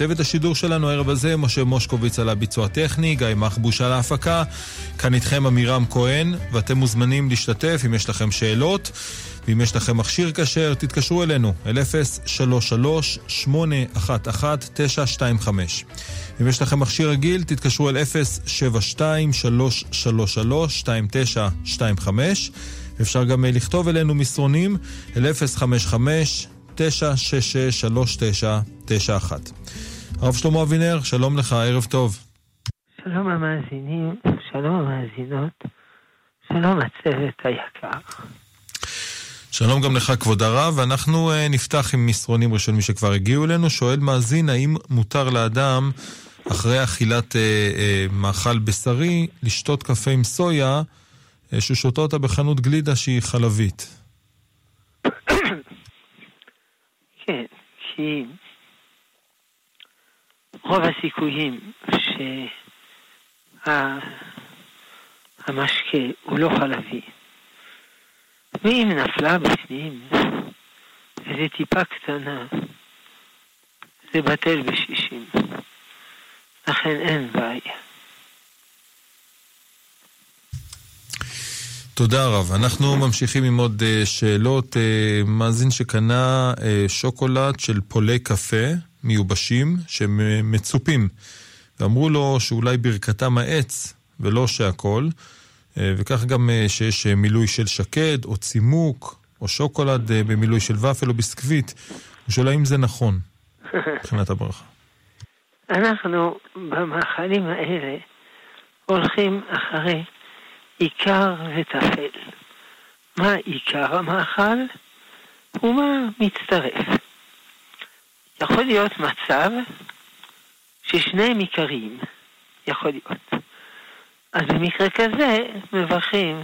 צוות השידור שלנו הערב הזה, משה מושקוביץ על הביצוע הטכני, גיא מחבוש על ההפקה, כאן איתכם עמירם כהן, ואתם מוזמנים להשתתף אם יש לכם שאלות. ואם יש לכם מכשיר כשר, תתקשרו אלינו, אל 033-811-925. אם יש לכם מכשיר רגיל, תתקשרו אל 072-333-2925. אפשר גם אה, לכתוב אלינו מסרונים אל 055-966-3991. הרב שלמה אבינר, שלום לך, ערב טוב. שלום המאזינים, שלום המאזינות, שלום הצוות היקר. שלום גם לך, כבוד הרב. אנחנו uh, נפתח עם מסרונים ראשונים שכבר הגיעו אלינו. שואל מאזין, האם מותר לאדם, אחרי אכילת uh, uh, מאכל בשרי, לשתות קפה עם סויה, uh, שהוא שותה אותה בחנות גלידה שהיא חלבית? כן, כי רוב הסיכויים שהמשקה הוא לא חלבי. ואם נפלה בפנים איזה טיפה קטנה, זה בטל בשישים. לכן אין בעיה. תודה רב. אנחנו ממשיכים עם עוד uh, שאלות. Uh, מאזין שקנה uh, שוקולד של פולי קפה מיובשים שהם מצופים, ואמרו לו שאולי ברכתם העץ ולא שהכל. אה, וכך גם אה, שיש אה, מילוי של שקד, או צימוק, או שוקולד במילוי של ופל או ביסקוויט. הוא שואל האם זה נכון, מבחינת הברכה. אנחנו במאכלים האלה הולכים אחרי עיקר וטפל. מה עיקר המאכל ומה מצטרף. יכול להיות מצב ששניהם עיקריים, יכול להיות. אז במקרה כזה מברכים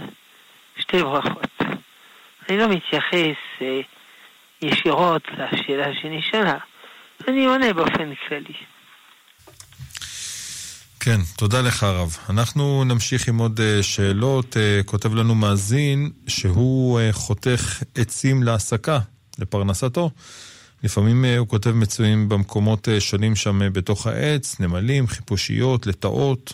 שתי ברכות. אני לא מתייחס אה, ישירות לשאלה שנשאלה, אני עונה באופן כללי. כן, תודה לך הרב. אנחנו נמשיך עם עוד אה, שאלות. אה, כותב לנו מאזין שהוא אה, חותך עצים להסקה, לפרנסתו. לפעמים הוא כותב מצויים במקומות שונים שם בתוך העץ, נמלים, חיפושיות, לטאות.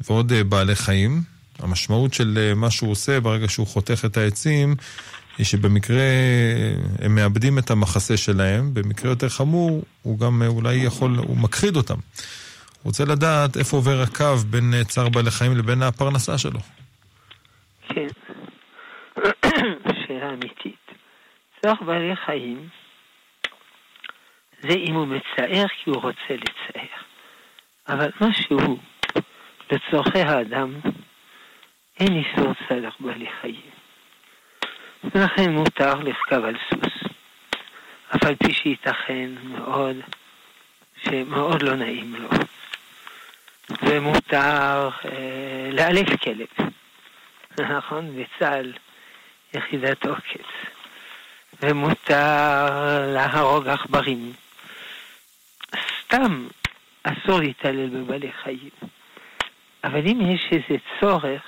ועוד אה, בעלי חיים. המשמעות של אה, מה שהוא עושה ברגע שהוא חותך את העצים, היא שבמקרה אה, הם מאבדים את המחסה שלהם, במקרה יותר חמור, הוא גם אולי יכול, הוא מכחיד אותם. רוצה לדעת איפה עובר הקו בין צער בעלי חיים לבין הפרנסה שלו. כן, שאלה אמיתית. צער בעלי חיים זה אם הוא מצער כי הוא רוצה לצער. אבל מה שהוא לצורכי האדם אין איסור צלח בעלי חיים. ולכן מותר לרכב על סוס. אף על פי שייתכן מאוד, שמאוד לא נעים לו. ומותר אה, לאלף כלב, נכון? בצה"ל יחידת עוקץ. ומותר להרוג עכברים. סתם אסור להתעלל בבעלי חיים. אבל אם יש איזה צורך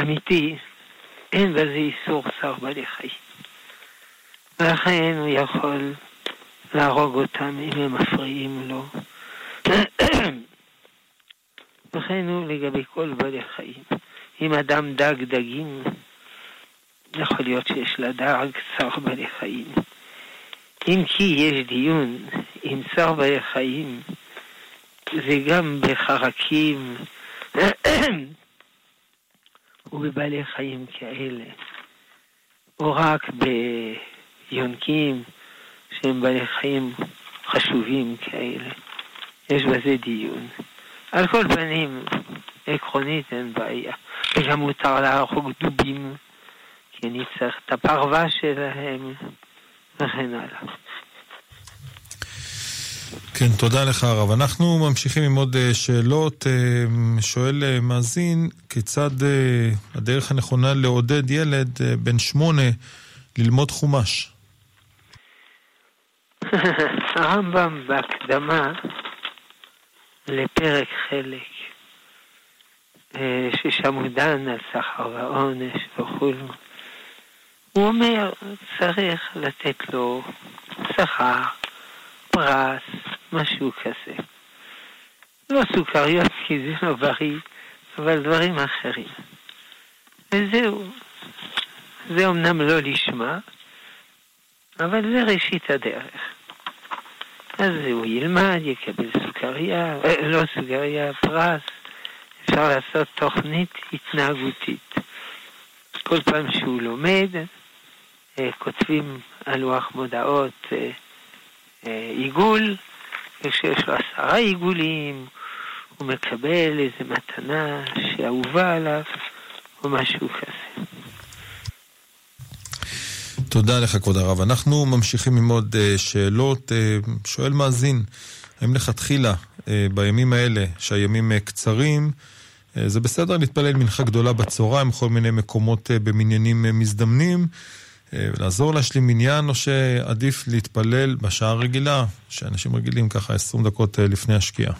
אמיתי, אין בזה איסור צער בעלי חיים. ולכן הוא יכול להרוג אותם אם הם מפריעים לו. וכן הוא לגבי כל בעלי חיים. אם אדם דג דגים, יכול להיות שיש לדג צער בעלי חיים. אם כי יש דיון עם צער בעלי חיים, זה גם בחרקים ובבעלי חיים כאלה, או רק ביונקים שהם בעלי חיים חשובים כאלה. יש בזה דיון. על כל פנים, עקרונית אין בעיה. וגם מותר להרוג דובים, כי אני צריך את הפרווה שלהם, וכן הלאה. כן, תודה לך הרב. אנחנו ממשיכים עם עוד אה, שאלות. אה, שואל אה, מאזין, כיצד הדרך הנכונה לעודד ילד בן שמונה ללמוד חומש? הרמב"ם בהקדמה לפרק חלק, ששם הוא דן על סחר ועונש וכולו, הוא אומר, צריך לתת לו שכר, פרס, משהו כזה. לא סוכריות כי זה לא בריא, אבל דברים אחרים. וזהו. זה אמנם לא לשמה, אבל זה ראשית הדרך. אז הוא ילמד, יקבל סוכריה, אה, לא סוכריה, פרס. אפשר לעשות תוכנית התנהגותית. כל פעם שהוא לומד, אה, כותבים על לוח מודעות אה, עיגול, וכשיש לו עשרה עיגולים, הוא מקבל איזה מתנה שאהובה עליו, או משהו כזה. תודה לך, כבוד הרב. אנחנו ממשיכים עם עוד שאלות. שואל מאזין, האם לכתחילה, בימים האלה, שהימים קצרים, זה בסדר להתפלל מנחה גדולה בצהריים בכל מיני מקומות במניינים מזדמנים? אה, לעזור להשלים מניין, או שעדיף להתפלל בשעה הרגילה, שאנשים רגילים ככה 20 דקות אה, לפני השקיעה?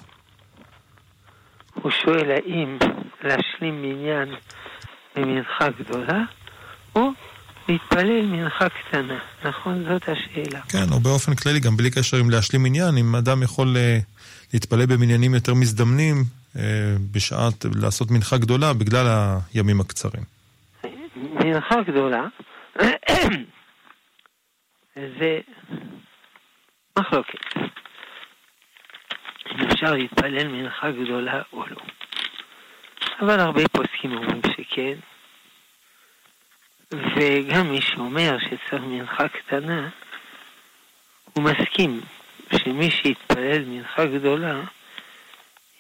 הוא שואל האם להשלים מניין במנחה גדולה, או להתפלל מנחה קטנה, נכון? זאת השאלה. כן, או באופן כללי, גם בלי קשר עם להשלים מניין, אם אדם יכול uh, להתפלל במניינים יותר מזדמנים, בשעת, לעשות מנחה גדולה בגלל הימים הקצרים. מנחה גדולה זה מחלוקת. אם אפשר להתפלל מנחה גדולה או לא. אבל הרבה פוסקים אומרים שכן, וגם מי שאומר שצריך מנחה קטנה, הוא מסכים שמי שיתפלל מנחה גדולה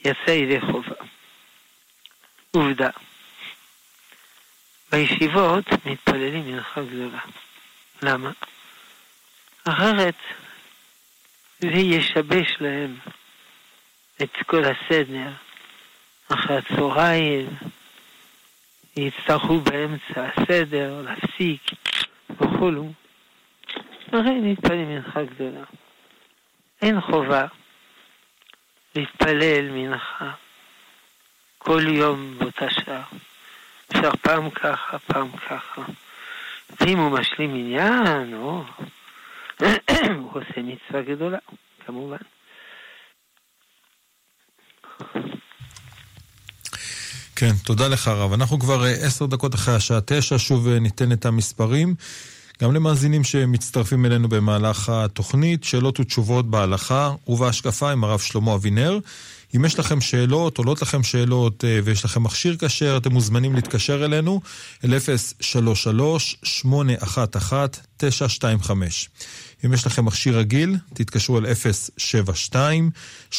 יצא ידי חובה. עובדה, בישיבות מתפללים מנחה גדולה. למה? אחרת זה ישבש להם את כל הסדר. אחרי הצהריים יצטרכו באמצע הסדר להפסיק וכולו. הרי נתפלל מנחה גדולה. אין חובה להתפלל מנחה כל יום באותה שעה. אפשר פעם ככה, פעם ככה. ואם הוא משלים עניין, או... הוא עושה מצווה גדולה, כמובן. כן, תודה לך הרב. אנחנו כבר אה, עשר דקות אחרי השעה תשע, שוב אה, ניתן את המספרים. גם למאזינים שמצטרפים אלינו במהלך התוכנית, שאלות ותשובות בהלכה ובהשקפה עם הרב שלמה אבינר. אם יש לכם שאלות, עולות לכם שאלות אה, ויש לכם מכשיר כשר, אתם מוזמנים להתקשר אלינו אל 033-811-925. אם יש לכם מכשיר רגיל, תתקשרו אל 072-333-2925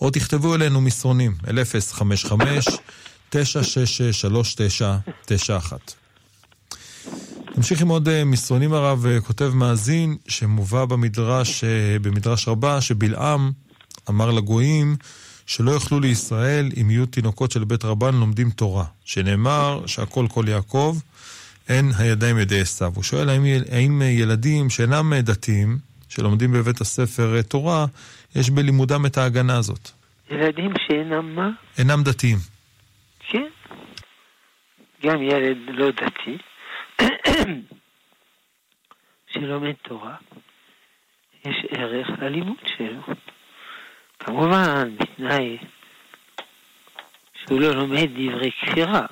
או תכתבו אלינו מסרונים אל 055 966 3991 נמשיך עם עוד אה, מסרונים הרב, אה, כותב מאזין שמובא במדרש, אה, במדרש רבה, שבלעם אמר לגויים שלא יאכלו לישראל אם יהיו תינוקות של בית רבן לומדים תורה, שנאמר שהכל כל יעקב, אין הידיים ידי עשיו. הוא שואל האם, האם ילדים שאינם דתיים, שלומדים בבית הספר תורה, יש בלימודם את ההגנה הזאת. ילדים שאינם מה? אינם דתיים. כן. גם ילד לא דתי. שלומד תורה, יש ערך ללימוד שלו. כמובן, בתנאי שהוא לא לומד דברי כפירה.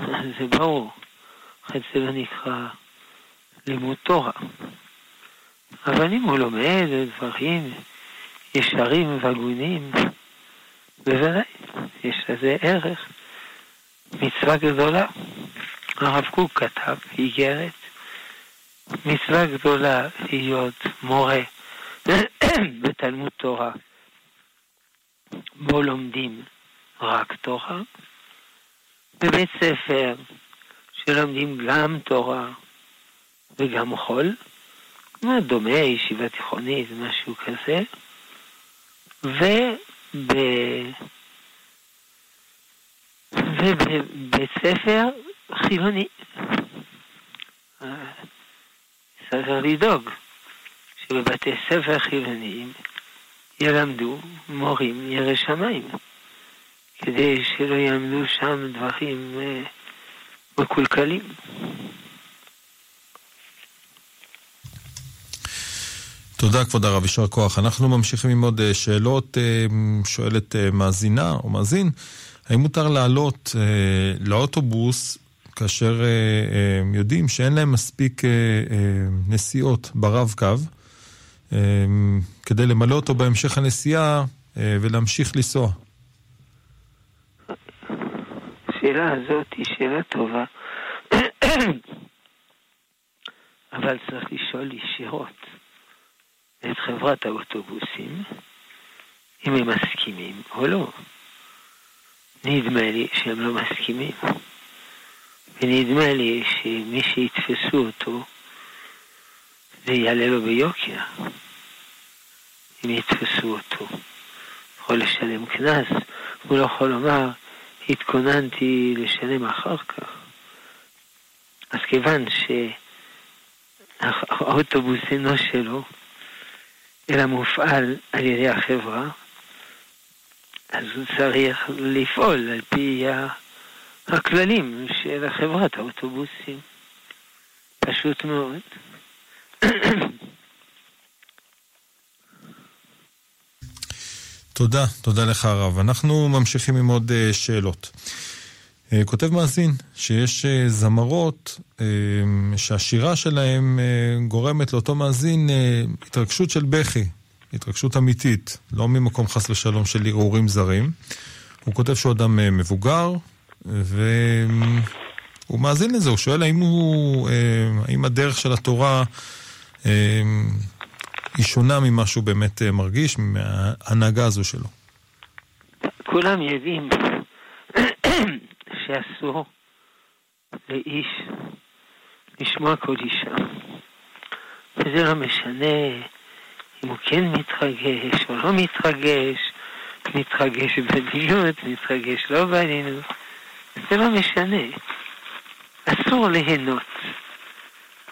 זה ברור. אחרי זה לא נקרא לימוד תורה. אבל אם הוא לומד דברים ישרים והגונים, בוודאי, יש לזה ערך. מצווה גדולה. הרב קוק כתב איגרת, מצווה גדולה להיות מורה בתלמוד תורה, בו לומדים רק תורה, בבית ספר שלומדים גם תורה וגם חול, מה דומה, ישיבה תיכונית, משהו כזה, וב... ובבית ספר חילוני. צריך לדאוג שבבתי ספר חילוניים ילמדו מורים ירא שמיים, כדי שלא יעמדו שם דברים אה, מקולקלים. תודה כבוד הרב, יישר כוח. אנחנו ממשיכים עם עוד שאלות. שואלת מאזינה או מאזין, האם מותר לעלות לאוטובוס כאשר יודעים שאין להם מספיק נסיעות ברב-קו, כדי למלא אותו בהמשך הנסיעה ולהמשיך לנסוע? השאלה הזאת היא שאלה טובה, אבל צריך לשאול ישירות את חברת האוטובוסים אם הם מסכימים או לא. נדמה לי שהם לא מסכימים. ונדמה לי שמי שיתפסו אותו, זה יעלה לו ביוקר. אם יתפסו אותו. יכול לשלם קנס, הוא לא יכול לומר, התכוננתי לשלם אחר כך. אז כיוון שהאוטובוס אינו שלו, אלא מופעל על ידי החברה, אז הוא צריך לפעול על פי הכללים של חברת האוטובוסים. פשוט מאוד. תודה, תודה לך הרב. אנחנו ממשיכים עם עוד uh, שאלות. Uh, כותב מאזין שיש uh, זמרות שהשירה שלהם גורמת לאותו מאזין התרגשות של בכי, התרגשות אמיתית, לא ממקום חס ושלום של ערעורים זרים. הוא כותב שהוא אדם מבוגר, והוא מאזין לזה, הוא שואל האם, הוא, uh, האם הדרך של התורה uh, היא שונה ממה שהוא באמת אה, מרגיש, מההנהגה הזו שלו. כולם יודעים שאסור לאיש לשמוע כל אישה. וזה לא משנה אם הוא כן מתרגש או לא מתרגש, מתרגש בעדינות, מתרגש לא בעדינות. זה לא משנה. אסור ליהנות.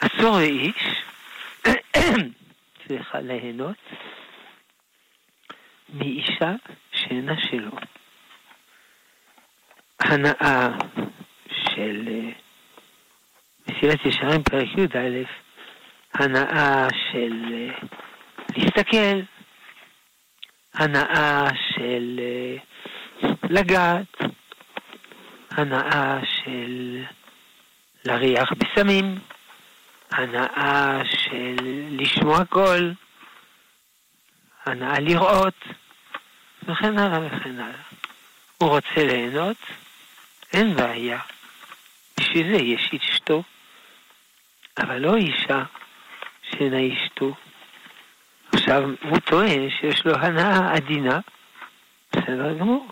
אסור לאיש צריכה ליהנות מאישה שאינה שלו. הנאה של אה, מסילת ישרים פרק י"א, הנאה של אה, להסתכל, הנאה של אה, לגעת, הנאה של להריח בסמים, הנאה של לשמוע קול, הנאה לראות, וכן הלאה וכן הלאה. הוא רוצה ליהנות, אין בעיה. בשביל זה יש אשתו, אבל לא אישה שאינה אשתו. עכשיו, הוא טוען שיש לו הנאה עדינה, בסדר גמור,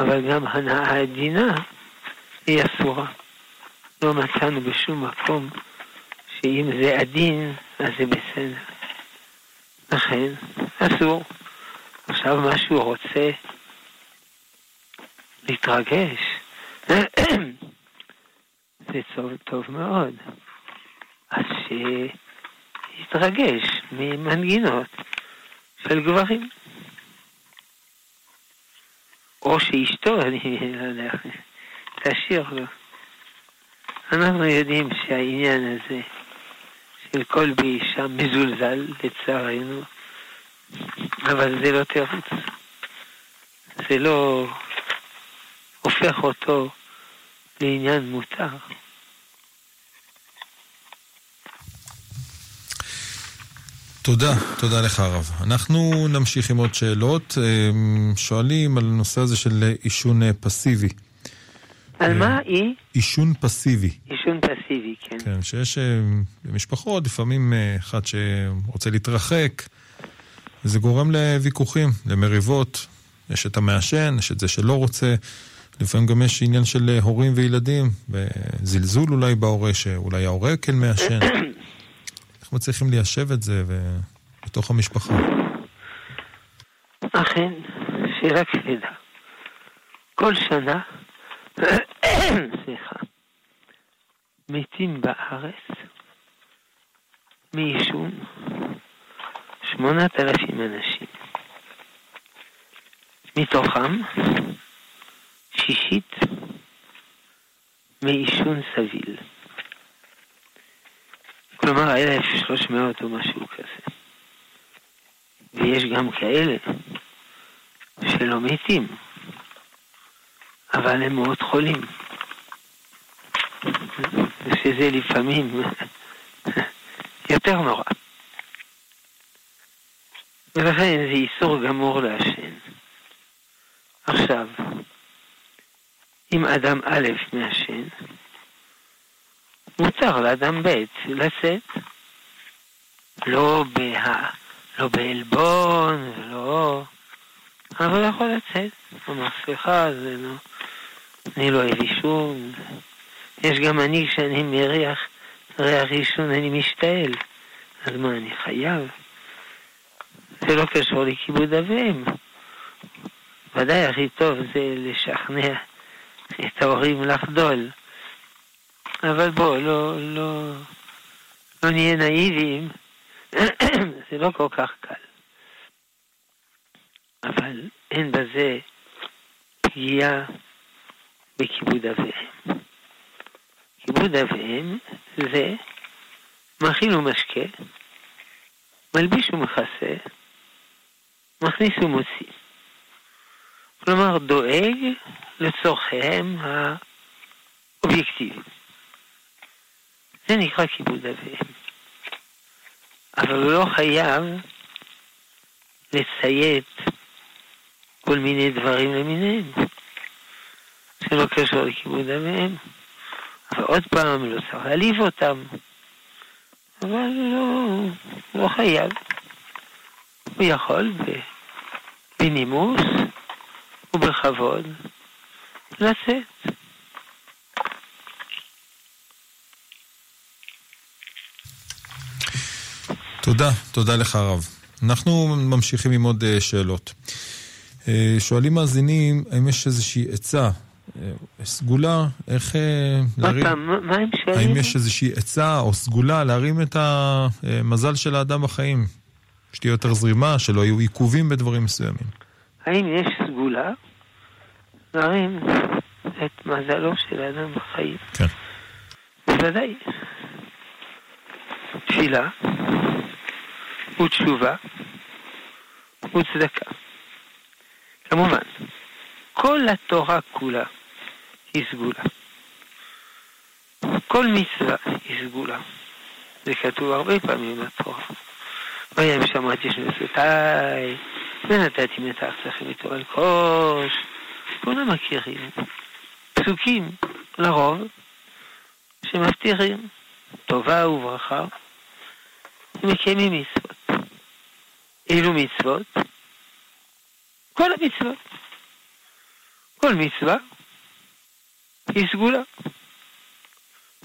אבל גם הנאה עדינה היא אסורה. לא מצאנו בשום מקום שאם זה עדין, אז זה בסדר. לכן, אסור. עכשיו מה שהוא רוצה להתרגש, זה טוב, טוב מאוד. אז שיתרגש ממנגינות של גברים. או שאשתו, אני לא יודע, תשאיר לו. אנחנו יודעים שהעניין הזה של כל באישה מזולזל, לצערנו, אבל זה לא תירוץ. זה לא הופך אותו לעניין מותר. תודה, תודה לך הרב. אנחנו נמשיך עם עוד שאלות. שואלים על הנושא הזה של עישון פסיבי. על מה היא? עישון פסיבי. עישון פסיבי, כן. כן, שיש אה, במשפחות לפעמים אה, אחד שרוצה להתרחק, וזה גורם לוויכוחים, למריבות. יש את המעשן, יש את זה שלא רוצה. לפעמים גם יש עניין של אה, הורים וילדים, וזלזול אולי בהורה, שאולי ההורה כן מעשן. איך מצליחים ליישב את זה בתוך המשפחה? אכן, שאלה כבדה. כל שנה סליחה, מתים בארץ מעישון שמונת אלפים אנשים. מתוכם שישית מעישון סביל. כלומר, 1,300 או משהו כזה. ויש גם כאלה שלא מתים, אבל הם מאוד חולים. שזה לפעמים יותר נורא. ולכן זה איסור גמור לעשן. עכשיו, אם אדם א' מעשן, מותר לאדם ב' לצאת. לא, בה, לא בעלבון, לא... אבל יכול לצאת. הוא אמר, סליחה, זה לא... אני לא אוהב עישון. יש גם אני, כשאני מריח ריח עישון, אני משתעל. אז מה, אני חייב? זה לא קשור לכיבוד אב ואם. ודאי הכי טוב זה לשכנע את ההורים לחדול. אבל בוא, לא, לא, לא נהיה נאיביים, זה לא כל כך קל. אבל אין בזה פגיעה בכיבוד אב ואם. כיבוד אב ואם זה מכין ומשקה, מלביש ומכסה, מכניס ומוציא. כלומר, דואג לצורכיהם האובייקטיביים. זה נקרא כיבוד אביהם. אבל הוא לא חייב לציית כל מיני דברים למיניהם. זה לא קשור לכיבוד אביהם. אבל עוד פעם, לא צריך להעליב אותם. אבל לא, לא חייב. הוא יכול בנימוס ובכבוד לצאת. תודה, תודה לך הרב. אנחנו ממשיכים עם עוד אה, שאלות. אה, שואלים מאזינים, האם יש איזושהי עצה, אה, סגולה, איך להרים... מה, מה, מה הם שואלים? האם יש איזושהי עצה או סגולה להרים את המזל של האדם בחיים? שתהיה יותר זרימה, שלא יהיו עיכובים בדברים מסוימים. האם יש סגולה להרים את מזלו של האדם בחיים? כן. בוודאי. תפילה ותשובה וצדקה. כמובן, כל התורה כולה היא סגולה. כל מצווה היא סגולה. זה כתוב הרבה פעמים בתורה. ויהם שמעתי שנשאתי, ונתתי מתחתכם איתו על כוש. כולם מכירים. פסוקים, לרוב, שמבטיחים טובה וברכה, ומקיימים מצוות. אילו מצוות? כל המצוות. כל מצווה היא סגולה.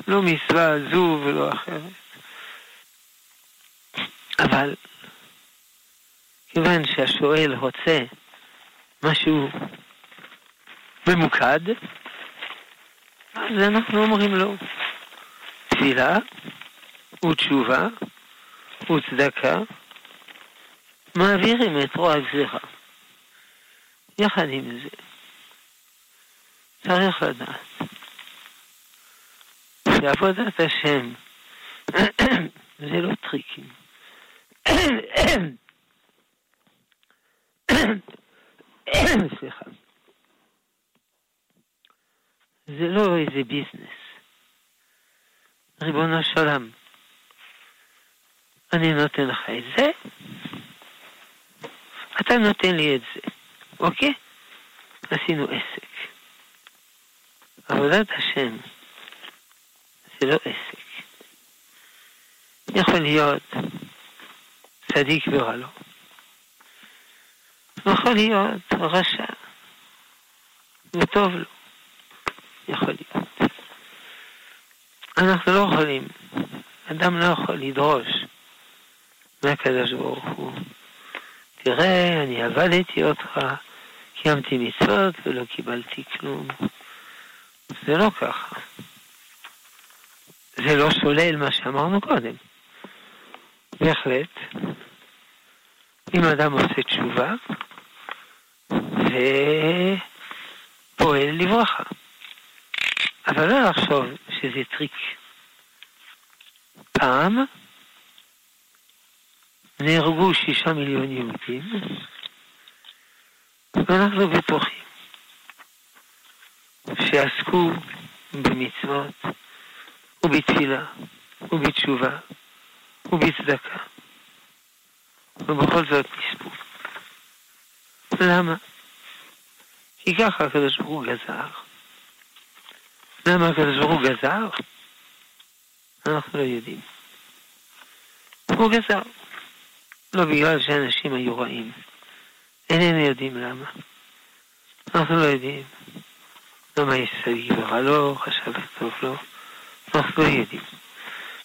לא מצווה זו ולא אחרת. אבל כיוון שהשואל רוצה משהו ממוקד, אז אנחנו אומרים לו תפילה ותשובה וצדקה מעבירים את רוע הגזירה. יחד עם זה, צריך לדעת שעבודת השם זה לא טריקים. סליחה. זה לא איזה ביזנס. ריבונו של עולם, אני נותן לך את זה, אתה נותן לי את זה, אוקיי? עשינו עסק. עבודת השם זה לא עסק. יכול להיות צדיק ורע לו. יכול להיות רשע וטוב לו. יכול להיות. אנחנו לא יכולים, אדם לא יכול לדרוש מהקדוש ברוך הוא. תראה, אני עבדתי אותך, קיימתי מצוות ולא קיבלתי כלום. זה לא ככה. זה לא שולל מה שאמרנו קודם. בהחלט, אם אדם עושה תשובה ופועל לברכה. אבל לא לחשוב שזה טריק. פעם נהרגו שישה מיליון יהודים, ואנחנו בטוחים שעסקו במצוות ובתפילה ובתשובה ובצדקה, ובכל זאת נספו. למה? כי ככה הקדוש ברוך הוא גזר. למה הקדוש ברוך הוא גזר? אנחנו לא יודעים. הוא גזר. לא בגלל שאנשים היו רעים. איננו יודעים למה. אנחנו לא יודעים. למה יש סביב רע לו, חשב טוב לו. אנחנו לא יודעים.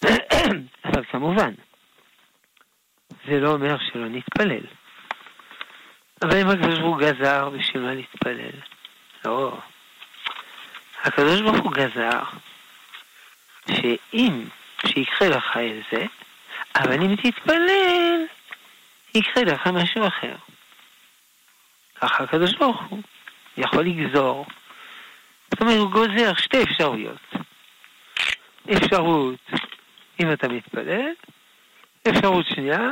אבל כמובן, זה לא אומר שלא נתפלל. אבל אם הקדוש ברוך הוא גזר, בשביל מה להתפלל? לא. הקדוש ברוך הוא גזר שאם, שיקרה לך את זה, אבל אם תתפלל, יקרה לך משהו אחר. ככה הקדוש ברוך הוא יכול לגזור. זאת אומרת, הוא גוזר שתי אפשרויות. אפשרות אם אתה מתפלל, אפשרות שנייה,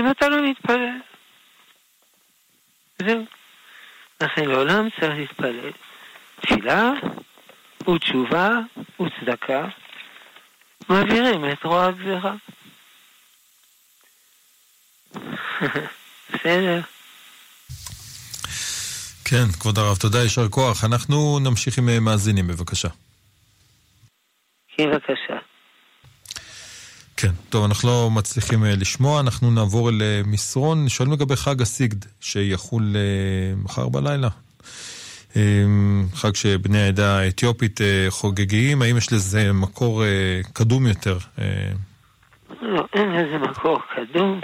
אם אתה לא מתפלל. זהו. לכן לעולם צריך להתפלל. תפילה ותשובה וצדקה מעבירים את רוע הגזירה. בסדר. כן, כבוד הרב, תודה, יישר כוח. אנחנו נמשיך עם אה, מאזינים, בבקשה. כן, בבקשה. כן, טוב, אנחנו לא מצליחים אה, לשמוע, אנחנו נעבור אל אה, מסרון. שואלים לגבי חג הסיגד, שיחול מחר בלילה. חג שבני העדה האתיופית חוגגים, האם יש לזה מקור קדום יותר? לא, אין לזה מקור קדום.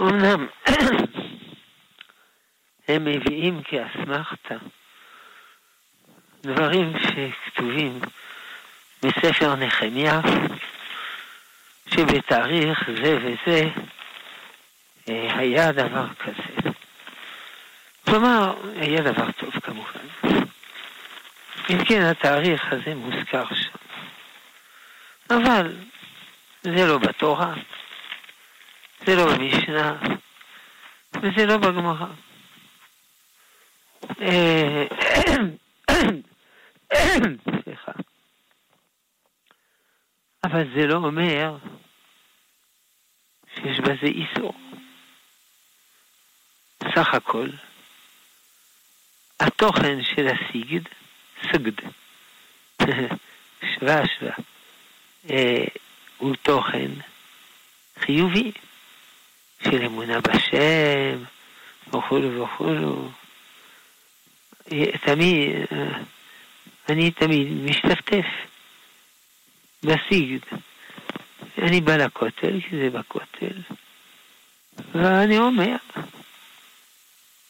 אמנם הם מביאים כאסמכתה דברים שכתובים בספר נחמיה, שבתאריך זה וזה אה, היה דבר כזה. כלומר, היה דבר טוב כמובן. אם כן, התאריך הזה מוזכר שם. אבל זה לא בתורה, זה לא במשנה, וזה לא בגמרא. סליחה. אבל זה לא אומר שיש בזה איסור. סך הכל, התוכן של הסיגד, סגד, שווה שווה, אה, הוא תוכן חיובי של אמונה בשם וכולו וכולו. תמיד, אני תמיד משתפטף בסיגד. אני בא לכותל, כי זה בכותל, ואני אומר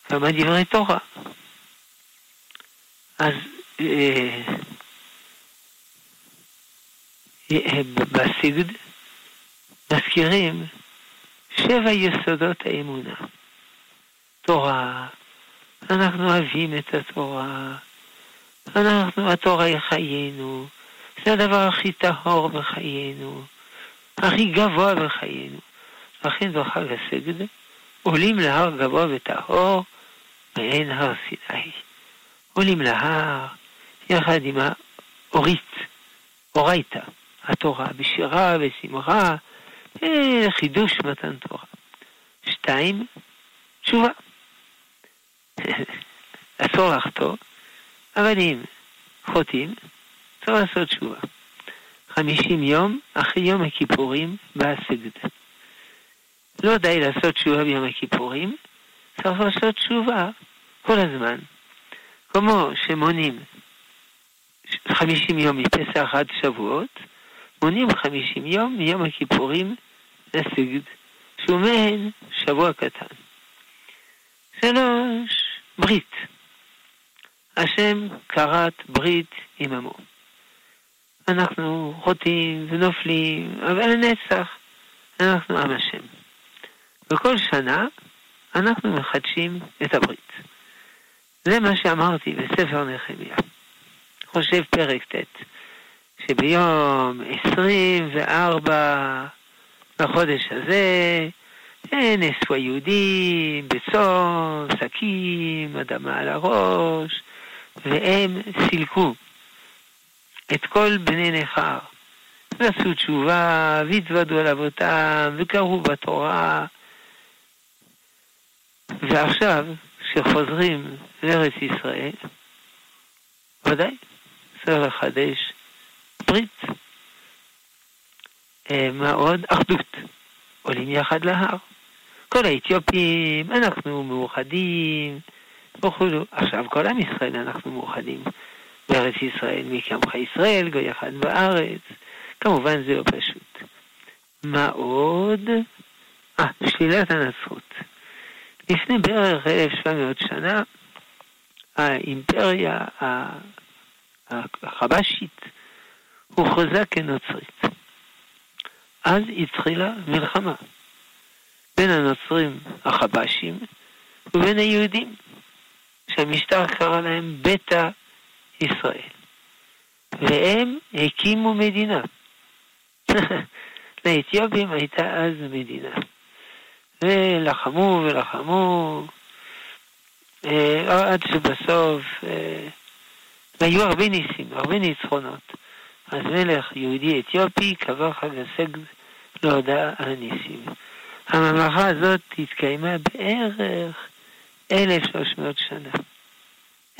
כמה דברי תורה. אז אה, אה, בסיגד מזכירים שבע יסודות האמונה. תורה, אנחנו אוהבים את התורה, אנחנו, התורה היא חיינו, זה הדבר הכי טהור בחיינו, הכי גבוה בחיינו. לכן בחג הסגד עולים להר גבוה וטהור מעין הר סיני. עולים להר יחד עם האורית, אורייתא, התורה, בשירה, בשמחה, אה, חידוש מתן תורה. שתיים, תשובה. אסור לחטוא, אבל אם חוטאים, צריך לעשות תשובה. חמישים יום אחרי יום הכיפורים בא הסגד. לא די לעשות תשובה ביום הכיפורים, צריך לעשות תשובה כל הזמן. כמו שמונים חמישים יום מפסח עד שבועות, מונים חמישים יום מיום הכיפורים לסגד, שהוא מעין שבוע קטן. שלוש, ברית. השם כרת ברית עם עמו. אנחנו חוטאים ונופלים, אבל לנצח אנחנו עם השם. וכל שנה אנחנו מחדשים את הברית. זה מה שאמרתי בספר נחמיה. חושב פרק ט', שביום 24 בחודש הזה נאספו היהודים בצום, שקים, אדמה על הראש, והם סילקו את כל בני נכר, ועשו תשובה, והתוודו על אבותם, וקראו בתורה. ועכשיו, כשחוזרים לארץ ישראל, ודאי, צריך לחדש ברית. אה, מה עוד? אחדות. עולים יחד להר. כל האתיופים, אנחנו מאוחדים וכולו. עכשיו כל עם ישראל אנחנו מאוחדים בארץ ישראל, מי כעמך ישראל, גוי אחד בארץ. כמובן זה לא פשוט. מה עוד? אה, שלילת הנצרות. לפני בערך 1,700 שנה, האימפריה החבשית הוכרזה כנוצרית. אז התחילה מלחמה בין הנוצרים החבשים ובין היהודים, שהמשטר קרא להם ביתא ישראל. והם הקימו מדינה. לאתיופים הייתה אז מדינה. ולחמו ולחמו, אה, עד שבסוף אה, היו הרבה ניסים, הרבה ניצחונות. אז מלך יהודי אתיופי קבע חג הסגד על הניסים. הממלכה הזאת התקיימה בערך 1,300 שנה.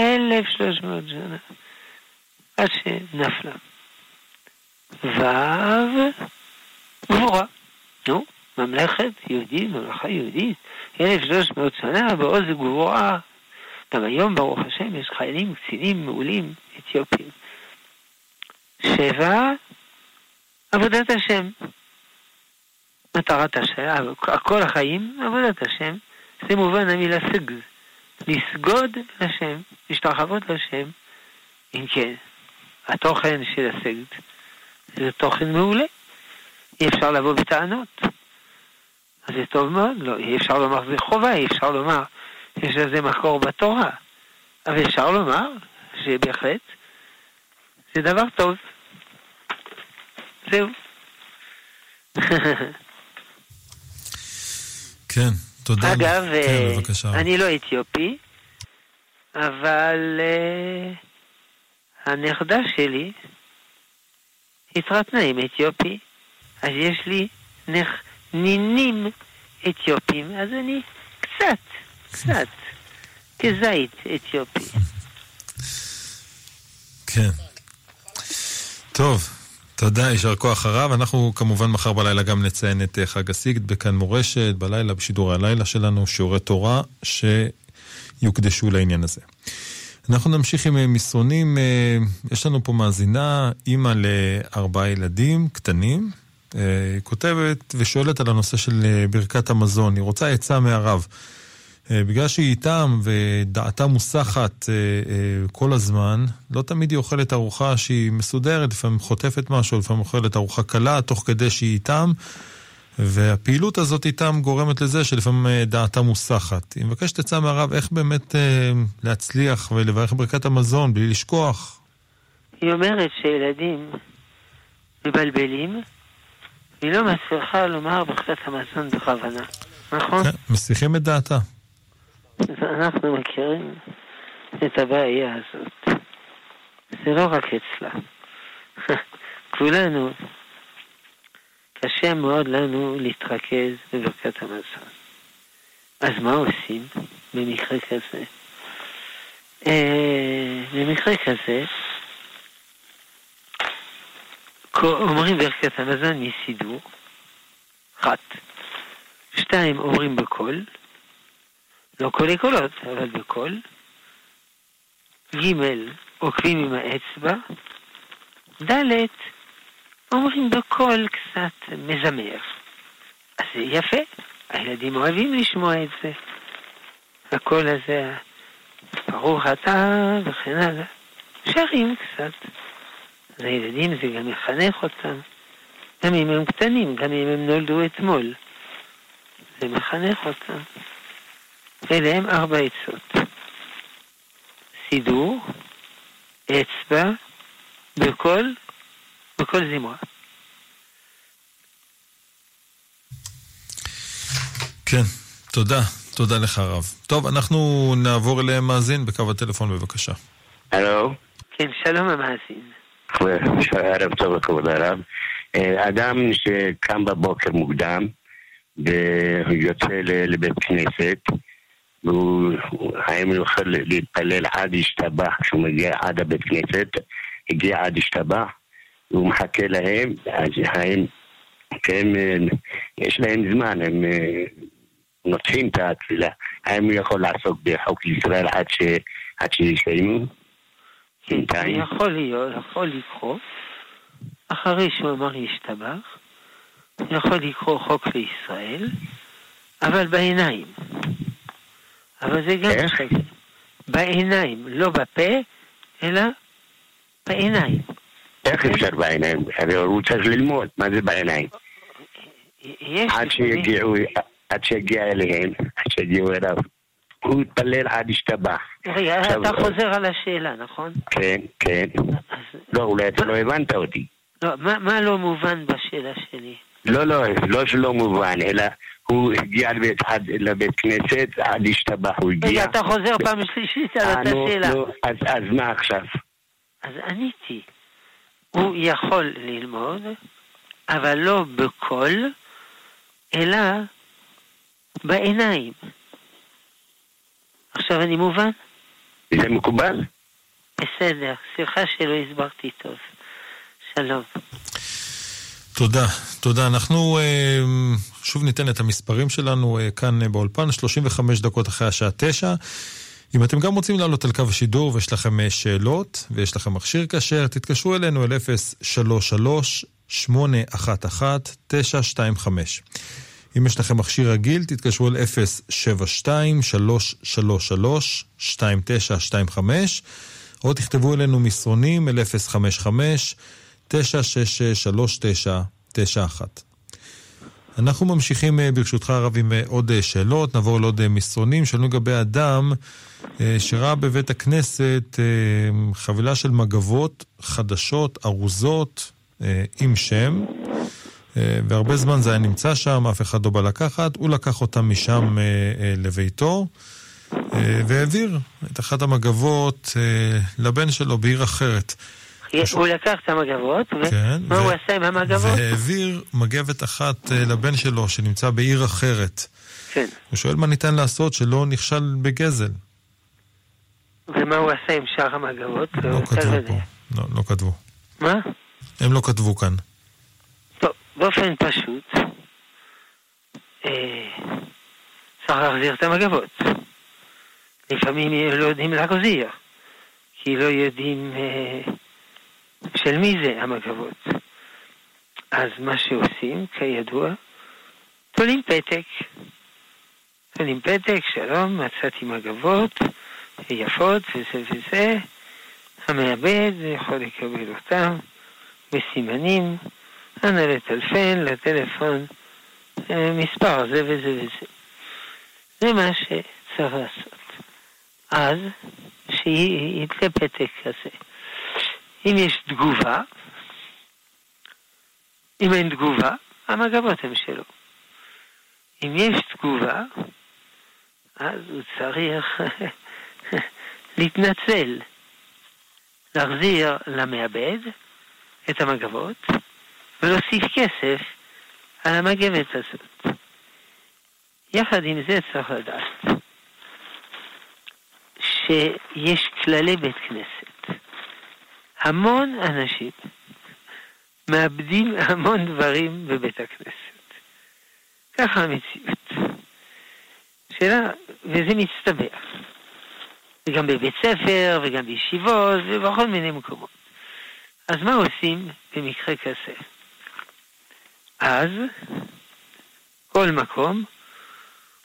1,300 שנה. עד שנפלה. ו' גבורה. נו, ממלכת יהודית, ממלכה יהודית, 1,300 שנה בעוז גבורה. גם היום, ברוך השם, יש חיילים, קצינים מעולים, אתיופים. שבע, עבודת השם. מטרת השם, כל החיים, עבודת השם. זה מובן המילה סגז. לסגוד לשם, להשתחוות לשם. אם כן, התוכן של הסגד זה תוכן מעולה. אי אפשר לבוא בטענות. אז זה טוב מאוד, לא, אי אפשר לומר זה חובה, אי אפשר לומר יש לזה מקור בתורה. אבל אפשר לומר שבהחלט זה דבר טוב. זהו. כן, תודה. אגב, כן, בבקשה. אני לא אתיופי, אבל uh, הנכדה שלי התרתנה עם אתיופי, אז יש לי נכ... נינים אתיופים, אז אני קצת, קצת, כזית אתיופי. כן. טוב, תודה, יישר כוח הרב. אנחנו כמובן מחר בלילה גם נציין את אה, חג הסיגד בכאן מורשת, בלילה, בשידורי הלילה שלנו, שיעורי תורה שיוקדשו לעניין הזה. אנחנו נמשיך עם אה, מסרונים. אה, יש לנו פה מאזינה, אימא לארבעה ילדים קטנים. היא כותבת ושואלת על הנושא של ברכת המזון. היא רוצה עצה מהרב. אה, בגלל שהיא איתם ודעתה מוסחת אה, אה, כל הזמן, לא תמיד היא אוכלת ארוחה שהיא מסודרת, לפעמים חוטפת משהו, לפעמים אוכלת ארוחה קלה, תוך כדי שהיא איתם, והפעילות הזאת איתם גורמת לזה שלפעמים דעתה מוסחת. היא מבקשת עצה מהרב איך באמת להצליח ולברך ברכת המזון בלי לשכוח. היא אומרת שילדים מבלבלים, היא לא מצליחה לומר ברכת המזון בכוונה, נכון? כן, מסיחים את דעתה. אנחנו מכירים את הבעיה הזאת. זה לא רק אצלה. כולנו, קשה מאוד לנו להתרכז בברכת המזון. אז מה עושים במקרה כזה? אה, במקרה כזה, אומרים ברכת המזון מסידור, אחת. שתיים, אומרים בקול. לא קולי קולות, אבל בקול. ג' עוקבים עם האצבע. ד' אומרים בקול קצת מזמר. אז זה יפה, הילדים אוהבים לשמוע את זה. הקול הזה, ברוך אתה וכן הלאה. שרים קצת. אז הילדים זה גם מחנך אותם. גם אם הם קטנים, גם אם הם נולדו אתמול. זה מחנך אותם. אלה הם ארבע עצות. סידור, אצבע, בקול, בקול זמרה. כן, תודה. תודה לך, הרב. טוב, אנחנו נעבור למאזין בקו הטלפון, בבקשה. הלו. כן, שלום המאזין. ערב טוב לכבוד הרב. אה, אדם שקם בבוקר מוקדם ויוצא לבית כנסת, האם הוא יכול להתפלל עד השתבח כשהוא מגיע עד הבית כנסת, הגיע עד השתבח, והוא מחכה להם, אז האם, כן, יש להם זמן, הם אה, נותחים את התפילה, האם הוא יכול לעסוק בחוק ישראל עד, ש, עד שיסיימו? יכול להיות, יכול לקרוא, אחרי שהוא אמר ישתבח, יכול לקרוא חוק לישראל, אבל בעיניים. אבל זה גם שווה. בעיניים, לא בפה, אלא בעיניים. איך אפשר בעיניים? הרי הוא צריך ללמוד, מה זה בעיניים? עד שיגיעו, עד שיגיע אליהם, עד שיגיעו אליו. הוא התפלל עד השתבח. רגע, אתה חוזר על השאלה, נכון? כן, כן. לא, אולי אתה לא הבנת אותי. לא, מה לא מובן בשאלה שלי? לא, לא, לא שלא מובן, אלא הוא הגיע לבית, לבית כנסת, עד השתבח הוא הגיע. רגע, אתה חוזר פעם שלישית על אותה שאלה. אז, אז מה עכשיו? אז עניתי. הוא יכול ללמוד, אבל לא בקול, אלא בעיניים. עכשיו אני מובן? זה מקובל? בסדר, סליחה שלא הסברתי טוב. שלום. תודה, תודה. אנחנו אה, שוב ניתן את המספרים שלנו אה, כאן אה, באולפן, 35 דקות אחרי השעה 9. אם אתם גם רוצים לעלות על קו השידור ויש לכם שאלות ויש לכם מכשיר כשר, תתקשרו אלינו אל 033-811-925. אם יש לכם מכשיר רגיל, תתקשרו אל 072-333-2925, או תכתבו אלינו מסרונים אל 055 9663991. אנחנו ממשיכים אה, ברשותך הרב עם אה, עוד אה, שאלות, נעבור לעוד מסרונים. שאלנו לגבי אדם שראה בבית הכנסת חבילה של מגבות חדשות, ארוזות, עם שם, והרבה זמן זה היה נמצא שם, אף אחד לא בא לקחת, הוא לקח אותם משם לביתו. והעביר את אחת המגבות לבן שלו בעיר אחרת. הוא לקח את המגבות, ומה כן, הוא עשה עם המגבות? והעביר מגבת אחת אה, לבן שלו שנמצא בעיר אחרת. כן. הוא שואל מה ניתן לעשות שלא נכשל בגזל. ומה הוא עשה עם שאר המגבות? לא כתבו פה. לא, לא כתבו. מה? הם לא כתבו כאן. טוב, באופן פשוט, אה, צריך להחזיר את המגבות. לפעמים לא יודעים להחזיר, כי לא יודעים... אה, של מי זה המגבות? אז מה שעושים, כידוע, תולים פתק. תולים פתק, שלום, מצאתי מגבות יפות וזה וזה. המעבד יכול לקבל אותם בסימנים, אנא לטלפן לטלפון אה, מספר זה וזה וזה. זה מה שצריך לעשות. אז שיתלה פתק כזה. אם יש תגובה, אם אין תגובה, המגבות הן שלו. אם יש תגובה, אז הוא צריך להתנצל, להחזיר למעבד את המגבות ולהוסיף כסף על המגבת הזאת. יחד עם זה צריך לדעת שיש כללי בית כנסת. המון אנשים מאבדים המון דברים בבית הכנסת. ככה המציאות. שאלה, וזה מצטבר. וגם בבית ספר, וגם בישיבות, ובכל מיני מקומות. אז מה עושים במקרה כזה? אז כל מקום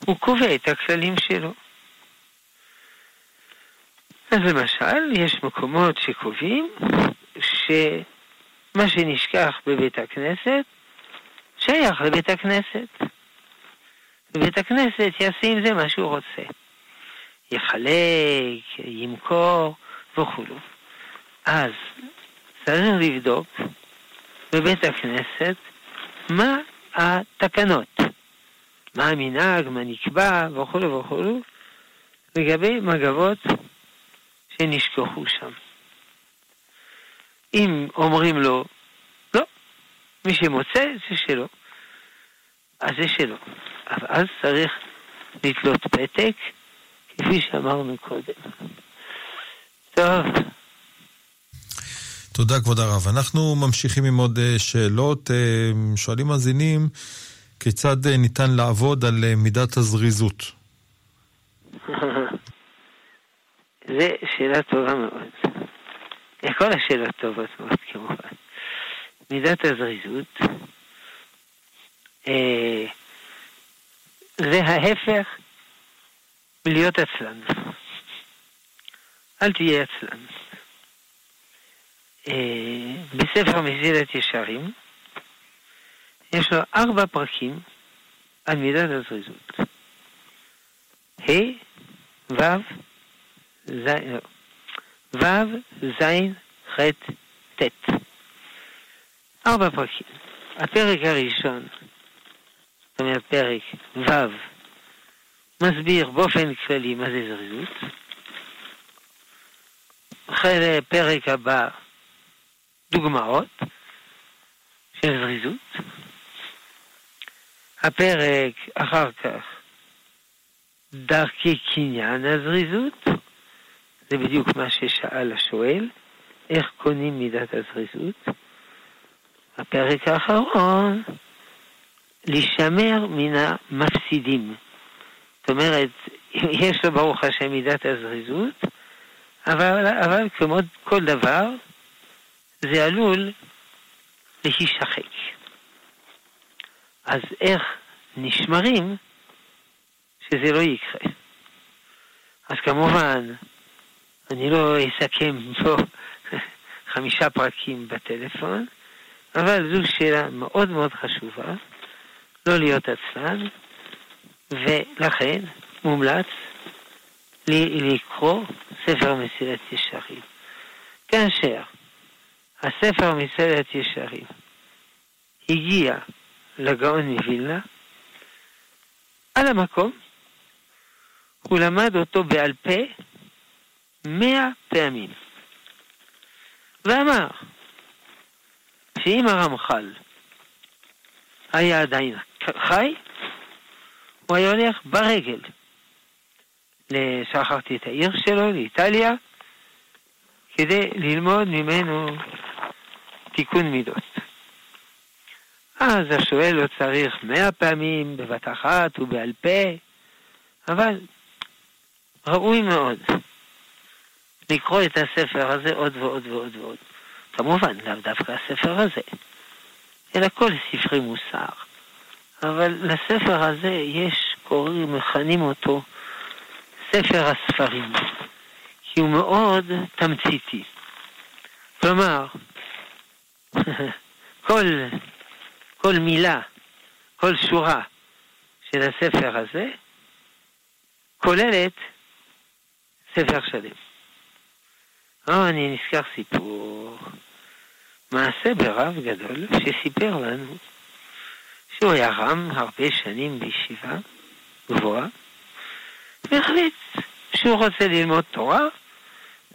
הוא קובע את הכללים שלו. אז למשל, יש מקומות שקובעים שמה שנשכח בבית הכנסת שייך לבית הכנסת. ובית הכנסת יעשה עם זה מה שהוא רוצה. יחלק, ימכור וכולו. אז צריך לבדוק בבית הכנסת מה התקנות מה המנהג, מה נקבע, וכו' וכו', לגבי מגבות שנשכחו שם. אם אומרים לו, לא, מי שמוצא זה שלו, אז זה שלו. אבל אז צריך לתלות פתק, כפי שאמרנו קודם. טוב. תודה, כבוד הרב. אנחנו ממשיכים עם עוד אה, שאלות. אה, שואלים מאזינים, כיצד אה, ניתן לעבוד על מידת הזריזות? זו שאלה טובה מאוד. כל השאלות טובות מאוד כמובן. מידת הזריזות אה, זה ההפך מלהיות עצלן. אל תהיה עצלן. אה, בספר מסילת ישרים יש לו ארבע פרקים על מידת הזריזות. ה', ו', ז', לא. ו', ז', ח', ט'. ארבע פרקים. הפרק הראשון, זאת אומרת פרק ו', מסביר באופן כללי מה זה זריזות. אחרי הפרק הבא, דוגמאות של זריזות. הפרק אחר כך, דרכי קניין הזריזות. זה בדיוק מה ששאל השואל, איך קונים מידת הזריזות. הפרק האחרון, להישמר מן המפסידים. זאת אומרת, יש לו ברוך השם מידת הזריזות, אבל, אבל כמו כל דבר, זה עלול להישחק. אז איך נשמרים שזה לא יקרה? אז כמובן, אני לא אסכם פה חמישה פרקים בטלפון, אבל זו שאלה מאוד מאוד חשובה, לא להיות עצלן, ולכן מומלץ לי לקרוא ספר מסילת ישרים. כאשר הספר מסילת ישרים הגיע לגאון מווילנה, על המקום הוא למד אותו בעל פה מאה פעמים. ואמר שאם הרמח"ל היה עדיין חי, הוא היה הולך ברגל. שכחתי את העיר שלו, לאיטליה, כדי ללמוד ממנו תיקון מידות. אז השואל לא צריך מאה פעמים בבת אחת ובעל פה, אבל ראוי מאוד לקרוא את הספר הזה עוד ועוד ועוד ועוד. כמובן, לאו דווקא הספר הזה, אלא כל ספרי מוסר. אבל לספר הזה יש, קוראים, מכנים אותו ספר הספרים, כי הוא מאוד תמציתי. כלומר, כל, כל מילה, כל שורה של הספר הזה, כוללת ספר שלם. או, אני נזכר סיפור, מעשה ברב גדול שסיפר לנו שהוא היה רם הרבה שנים בישיבה גבוהה, והחליט שהוא רוצה ללמוד תורה,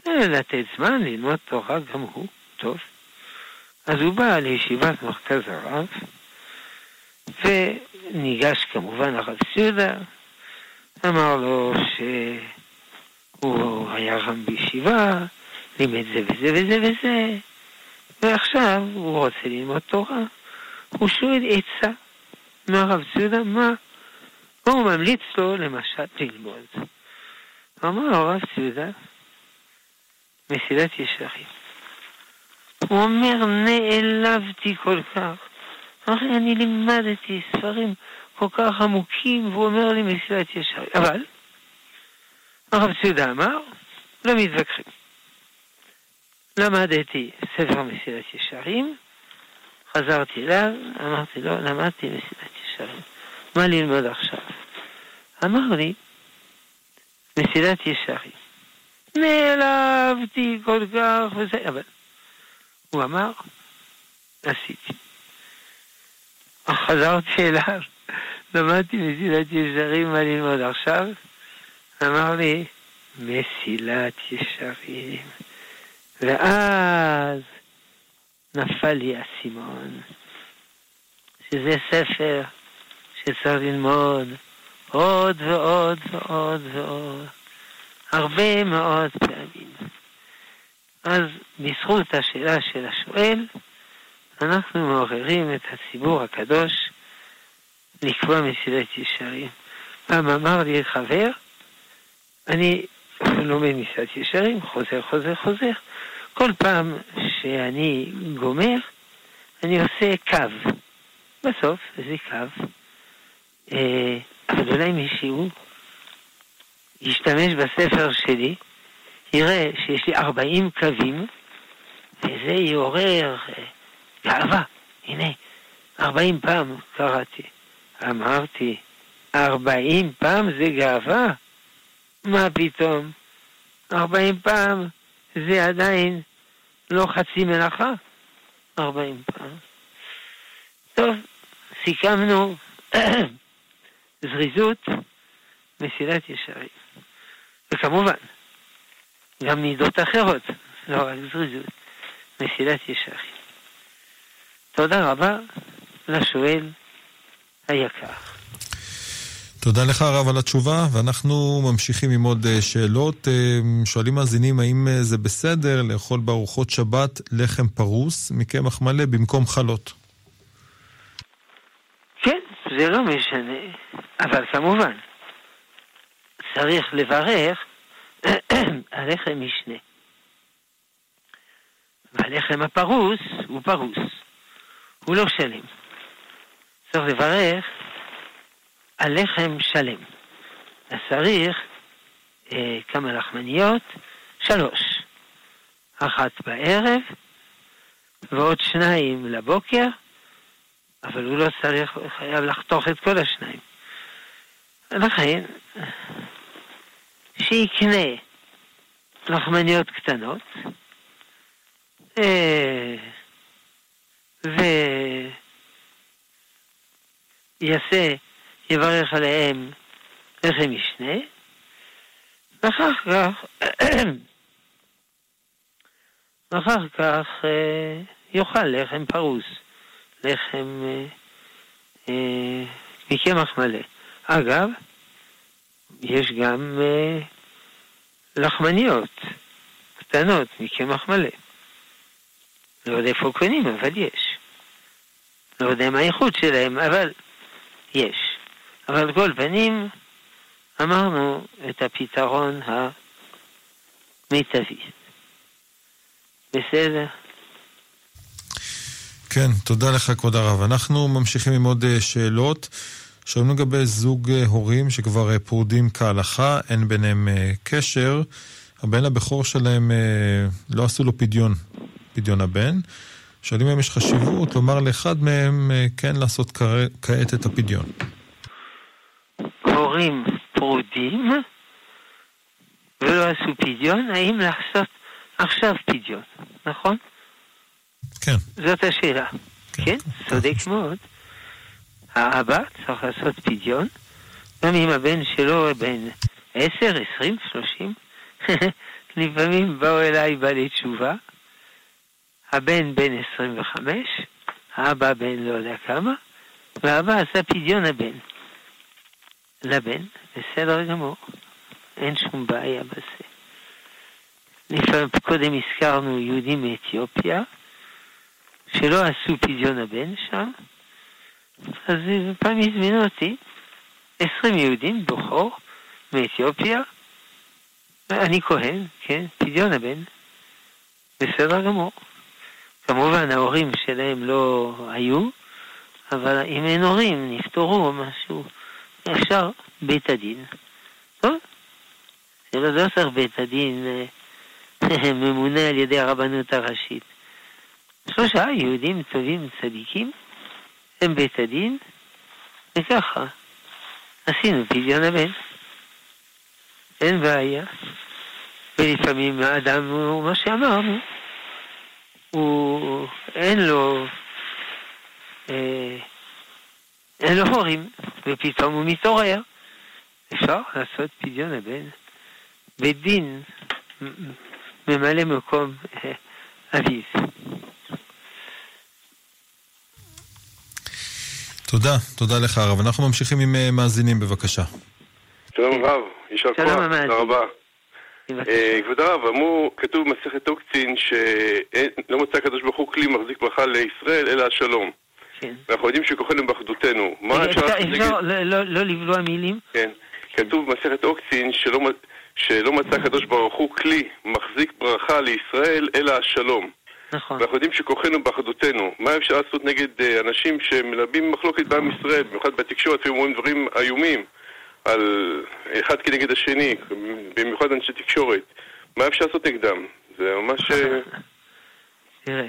לתת זמן ללמוד תורה גם הוא, טוב. אז הוא בא לישיבת מרכז הרב, וניגש כמובן הרב סודה, אמר לו שהוא היה רם בישיבה, לימד זה וזה וזה וזה, ועכשיו הוא רוצה ללמוד תורה. הוא שואל עצה מהרב סודה, מה? מה הוא ממליץ לו למשל ללמוד? אמר הרב סודה, מסילת ישרים. הוא אומר, נעלבתי כל כך. הרי אני לימדתי ספרים כל כך עמוקים, והוא אומר לי מסילת ישרים. אבל, הרב סודה אמר, לא מתווכחים. למדתי ספר מסילת ישרים, חזרתי אליו, אמרתי לו, למדתי מסילת ישרים. מה ללמוד עכשיו? אמר לי, מסילת ישרים. נעלבתי כל כך וזה, אבל הוא אמר, עשיתי. חזרתי אליו, למדתי מסילת ישרים, מה ללמוד עכשיו? אמר לי, מסילת ישרים. ואז נפל לי האסימון, שזה ספר שצריך ללמוד עוד ועוד ועוד ועוד, הרבה מאוד פעמים. אז בזכות השאלה של השואל, אנחנו מעוררים את הציבור הקדוש לקבוע מסילת ישרים. פעם אמר לי חבר, אני לומד מסילת ישרים, חוזר, חוזר, חוזר. כל פעם שאני גומר, אני עושה קו. בסוף זה קו. אה, אבל אולי מישהו ישתמש בספר שלי, יראה שיש לי 40 קווים, וזה יעורר אה, גאווה. הנה, 40 פעם קראתי. אמרתי, 40 פעם זה גאווה? מה פתאום? 40 פעם זה עדיין לא חצי מלאכה? 40 פעם. טוב, סיכמנו זריזות, מסילת ישרים. וכמובן, גם מידות אחרות, לא רק זריזות, מסילת ישרים. תודה רבה לשואל היקר. תודה לך הרב על התשובה, ואנחנו ממשיכים עם עוד אה, שאלות. אה, שואלים מאזינים האם אה, זה בסדר לאכול בארוחות שבת לחם פרוס מקמח מלא במקום חלות. כן, זה לא משנה, אבל כמובן, צריך לברך לחם משנה. והלחם הפרוס הוא פרוס, הוא לא שלם. צריך לברך על לחם שלם. אז צריך אה, כמה לחמניות, שלוש. אחת בערב ועוד שניים לבוקר, אבל הוא לא צריך, הוא חייב לחתוך את כל השניים. לכן, שיקנה לחמניות קטנות, אה, ויעשה יברך עליהם לחם משנה, ואחר כך, ואחר כך אה, יאכל לחם פרוס, לחם אה, אה, מקמח מלא. אגב, יש גם אה, לחמניות קטנות מקמח מלא. לא יודע איפה קונים, אבל יש. לא יודע מה האיכות שלהם, אבל יש. אבל כל פנים, אמרנו את הפתרון המיטבי. בסדר? כן, תודה לך כבוד הרב. אנחנו ממשיכים עם עוד אה, שאלות. שואלים לגבי זוג אה, הורים שכבר אה, פרודים כהלכה, אין ביניהם קשר. הבן הבכור שלהם לא עשו לו פדיון, פדיון הבן. שואלים אם יש חשיבות לומר לאחד מהם כן לעשות כעת את הפדיון. הורים פרודים ולא עשו פדיון, האם לעשות עכשיו פדיון, נכון? כן. זאת השאלה. כן, כן צודק כן. מאוד. האבא צריך לעשות פדיון, גם אם הבן שלו בן עשר, עשרים, שלושים. לפעמים באו אליי בעלי תשובה, הבן בן עשרים וחמש, האבא בן לא יודע כמה, והאבא עשה פדיון הבן. לבן, בסדר גמור, אין שום בעיה בזה. לפעמים קודם הזכרנו יהודים מאתיופיה, שלא עשו פדיון הבן שם, אז פעם הזמינו אותי, עשרים יהודים, בכור, מאתיופיה, אני כהן, כן, פדיון הבן, בסדר גמור. כמובן ההורים שלהם לא היו, אבל אם אין הורים, נפטרו או משהו, אפשר בית הדין. טוב, לא צריך בית הדין אה, ממונה על ידי הרבנות הראשית. שלושה יהודים טובים צדיקים הם בית הדין, וככה עשינו פדיון הבן. אין בעיה. ולפעמים האדם הוא מה שאמרנו, הוא אין לו אה, אין לו הורים, ופתאום הוא מתעורר. אפשר לעשות פדיון הבן. בית דין ממלא מקום אה, אביו. תודה, תודה לך הרב. אנחנו ממשיכים עם אה, מאזינים, בבקשה. שלום רב, יישר כוח. תודה רבה. אה, כבוד הרב, אמרו, כתוב במסכת אוקצין שלא מצא הקדוש ברוך הוא כלי מחזיק ברכה לישראל אלא השלום. כן. ואנחנו יודעים שכוחנו באחדותנו. מה רגע, אפשר נגד... לא- לא- לא לבלוע מילים? כן. כתוב במסכת אוקצין שלא שלא מצא הקדוש ברוך הוא כלי מחזיק ברכה לישראל אלא השלום. נכון. ואנחנו יודעים שכוחנו באחדותנו. מה אפשר לעשות נגד אה, אנשים שמלבים מחלוקת בעם ישראל, במיוחד בתקשורת, והם אומרים דברים איומים על אחד כנגד השני, במיוחד אנשי תקשורת. מה אפשר לעשות נגדם? זה ממש... אה, תראה,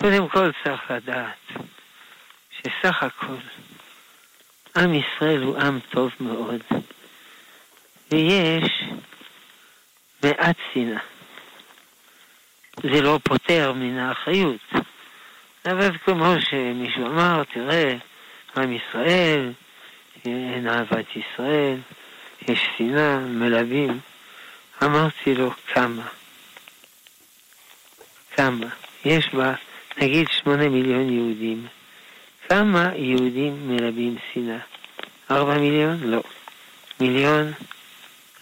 קודם כל צריך לדעת שסך הכל עם ישראל הוא עם טוב מאוד, ויש מעט שנאה. זה לא פוטר מן האחריות, אבל כמו שמישהו אמר, תראה, עם ישראל, אין אהבת ישראל, יש שנאה, מלווים. אמרתי לו, כמה? כמה? יש בה, נגיד, שמונה מיליון יהודים. כמה יהודים מלבים שנאה? ארבע מיליון? לא. מיליון?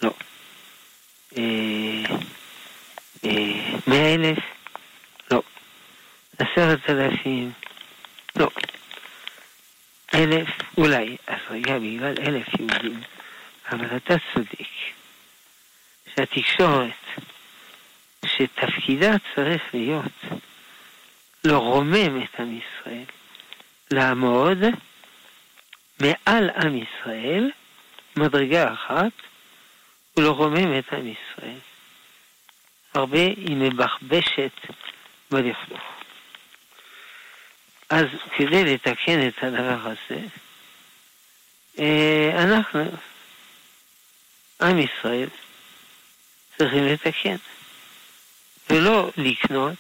לא. אה, אה, מאה אלף? לא. עשרת אלפים? לא. אלף? אולי. אז רגע, בגלל אלף יהודים. אבל אתה צודק. שהתקשורת, שתפקידה צריך להיות לרומם את עם ישראל, לעמוד מעל עם ישראל, מדרגה אחת, ולרומם את עם ישראל. הרבה היא מבחבשת בלכלוך. אז כדי לתקן את הדבר הזה, אה, אנחנו, עם ישראל, צריכים לתקן, ולא לקנות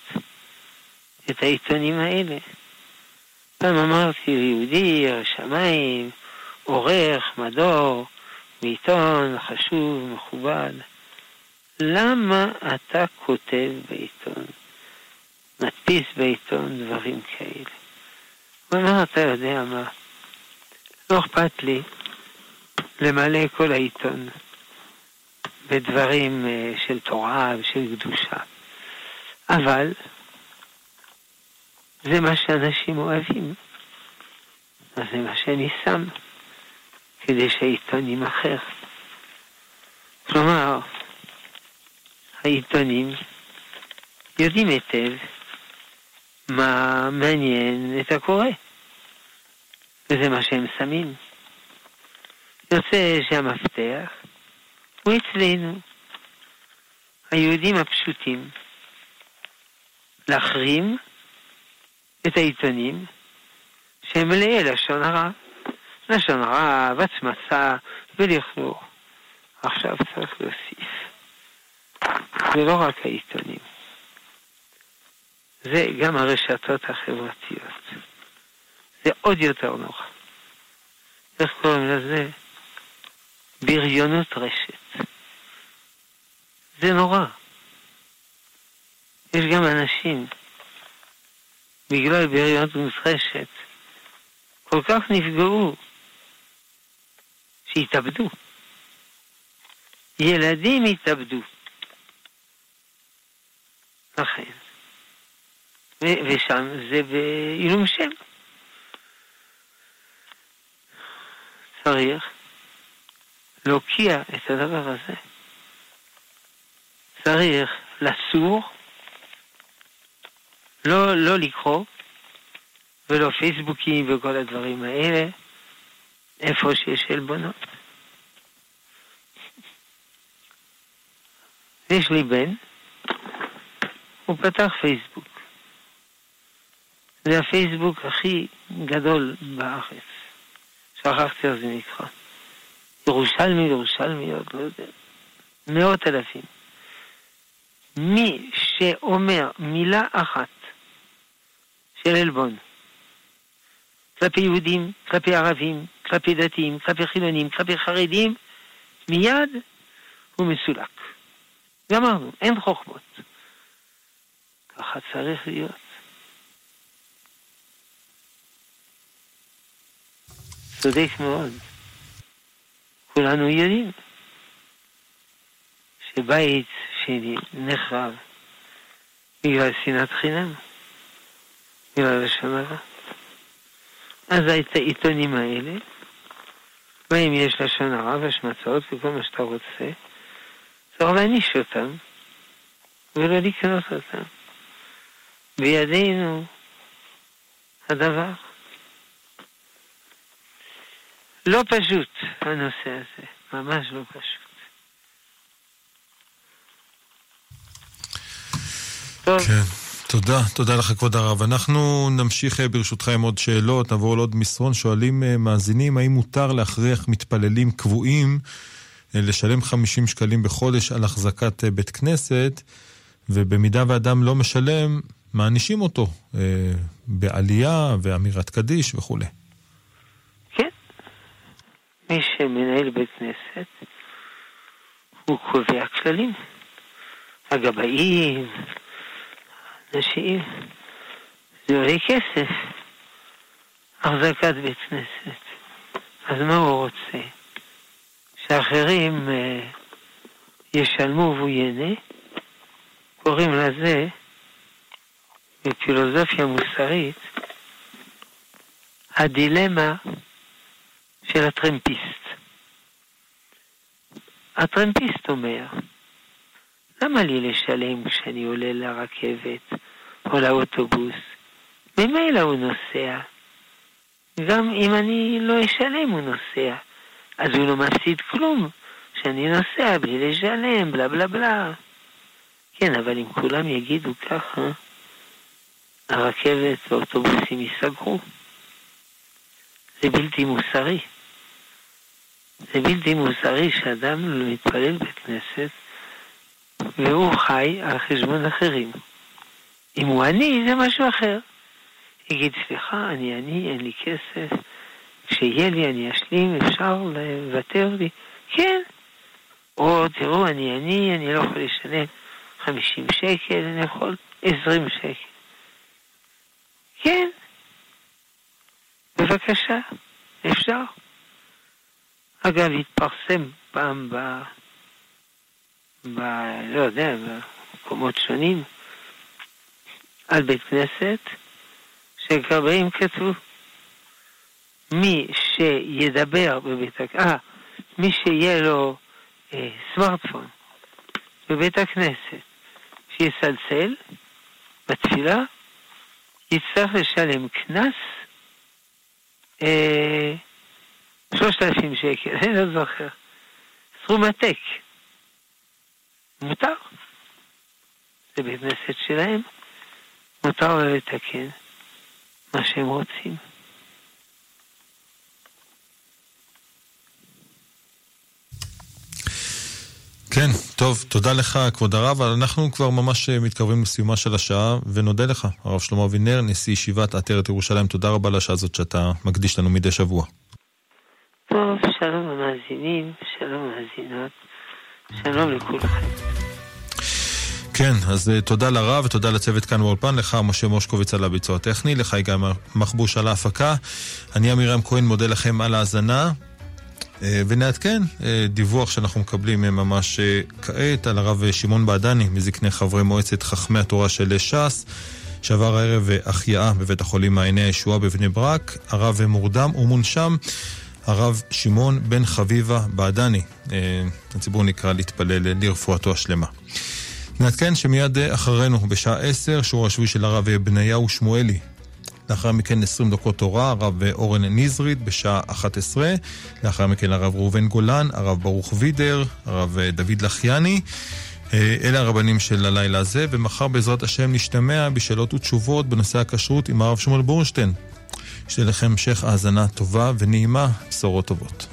את העיתונים האלה. פעם אמרתי ליהודי, שמיים, עורך, מדור, בעיתון חשוב, מכובד, למה אתה כותב בעיתון, מדפיס בעיתון דברים כאלה? הוא אמר, אתה יודע מה, לא אכפת לי למלא כל העיתון בדברים אה, של תורה ושל קדושה. אבל זה מה שאנשים אוהבים. אז זה מה שאני שם, כדי שהעיתון יימכר. כלומר, העיתונים יודעים היטב מה מעניין את הקורא, וזה מה שהם שמים. יוצא שהמפתח הוא אצלנו, היהודים הפשוטים, להחרים את העיתונים שהם מלאי לשון הרע. לשון הרע, והצמצה ולכלוך. עכשיו צריך להוסיף. זה לא רק העיתונים, זה גם הרשתות החברתיות. זה עוד יותר נורא. איך קוראים לזה? בריונות רשת. זה נורא. יש גם אנשים, בגלל בריונות רשת, כל כך נפגעו, שהתאבדו. ילדים התאבדו. לכן. ו- ושם זה בעילום שם. צריך להוקיע את הדבר הזה. צריך לסור, לא, לא לקרוא, ולא פייסבוקים וכל הדברים האלה, איפה שיש עלבונות. יש לי בן, הוא פתח פייסבוק. זה הפייסבוק הכי גדול בארץ. שכחתי איך זה נקרא. ירושלמי, ירושלמי, עוד לא יודע. מאות אלפים. מי שאומר מילה אחת של עלבון כלפי יהודים, כלפי ערבים, כלפי דתיים, כלפי חילונים, כלפי חרדים, מיד הוא מסולק. גמרנו, אין חוכמות. ככה צריך להיות. צודק מאוד. כולנו יודעים שבית שני נחרב בגלל שנאת חינם, לשון הרע. אז העיתונים האלה, בהם יש לשון הרע והשמצות וכל מה שאתה רוצה, צריך להעניש אותם ולא לקנות אותם. בידינו הדבר. לא פשוט הנושא הזה, ממש לא פשוט. טוב. כן. תודה, תודה לך כבוד הרב. אנחנו נמשיך אה, ברשותך עם עוד שאלות, נעבור לעוד מסרון. שואלים אה, מאזינים, האם מותר להכריח מתפללים קבועים אה, לשלם 50 שקלים בחודש על החזקת בית כנסת, ובמידה ואדם לא משלם, מענישים אותו בעלייה ואמירת קדיש וכולי. כן. מי שמנהל בית כנסת, הוא קובע כללים. הגבאים, נשים, זה עולה כסף, החזקת בית כנסת. אז מה הוא רוצה? שאחרים אה, ישלמו והוא ייהנה? קוראים לזה, בפילוסופיה מוסרית, הדילמה של הטרמפיסט. הטרמפיסט אומר, למה לי לשלם כשאני עולה לרכבת או לאוטובוס? ממילא הוא נוסע. גם אם אני לא אשלם הוא נוסע. אז הוא לא מפסיד כלום שאני נוסע בלי לשלם, בלה בלה בלה. כן, אבל אם כולם יגידו ככה, הרכבת והאוטובוסים ייסגרו. זה בלתי מוסרי. זה בלתי מוסרי שאדם לא מתפלל בכנסת והוא חי על חשבון אחרים. אם הוא עני, זה משהו אחר. יגיד, סליחה, אני עני, אין לי כסף, כשיהיה לי אני אשלים, אפשר לוותר לי? כן. או תראו, אני עני, אני לא יכול לשלם 50 שקל, אני יכול 20 שקל. כן. בבקשה, אפשר. אגב, התפרסם פעם ב... ב... לא יודע, במקומות שונים, על בית כנסת, שגרבאים כתבו, מי שידבר בבית הכנסת, אה, מי שיהיה לו אה, סמארטפון בבית הכנסת, שיסלסל בתפילה, יצטרך לשלם קנס אה, 3,000 שקל, אני לא זוכר. סכום עתק. מותר. זה בית כנסת שלהם, מותר לו לתקן מה שהם רוצים. כן, טוב, תודה לך, כבוד הרב. אנחנו כבר ממש אה, מתקרבים לסיומה של השעה, ונודה לך, הרב שלמה אבינר, נשיא ישיבת עטרת ירושלים. תודה רבה לשעה הזאת שאתה מקדיש לנו מדי שבוע. טוב, שלום המאזינים, שלום המאזינות, שלום לכולכם. כן, אז uh, תודה לרב ותודה לצוות כאן באולפן, לך משה מושקוביץ על הביצוע הטכני, לך גם מחבוש על ההפקה. אני עמירם כהן מודה לכם על ההאזנה. Uh, ונעדכן uh, דיווח שאנחנו מקבלים ממש כעת על הרב שמעון בעדני, מזקני חברי מועצת חכמי התורה של ש"ס, שעבר הערב החייאה בבית החולים מעייני הישועה בבני ברק. הרב מורדם ומונשם. הרב שמעון בן חביבה בעדני. הציבור נקרא להתפלל לרפואתו השלמה. נעדכן שמיד אחרינו, בשעה עשר, שיעור השבועי של הרב בניהו שמואלי. לאחר מכן 20 דקות תורה, הרב אורן נזרית בשעה 11. לאחר מכן הרב ראובן גולן, הרב ברוך וידר, הרב דוד לחיאני. אלה הרבנים של הלילה הזה, ומחר בעזרת השם נשתמע בשאלות ותשובות בנושא הכשרות עם הרב שמואל בורנשטיין. שתהיה לכם המשך האזנה טובה ונעימה, בשורות טובות.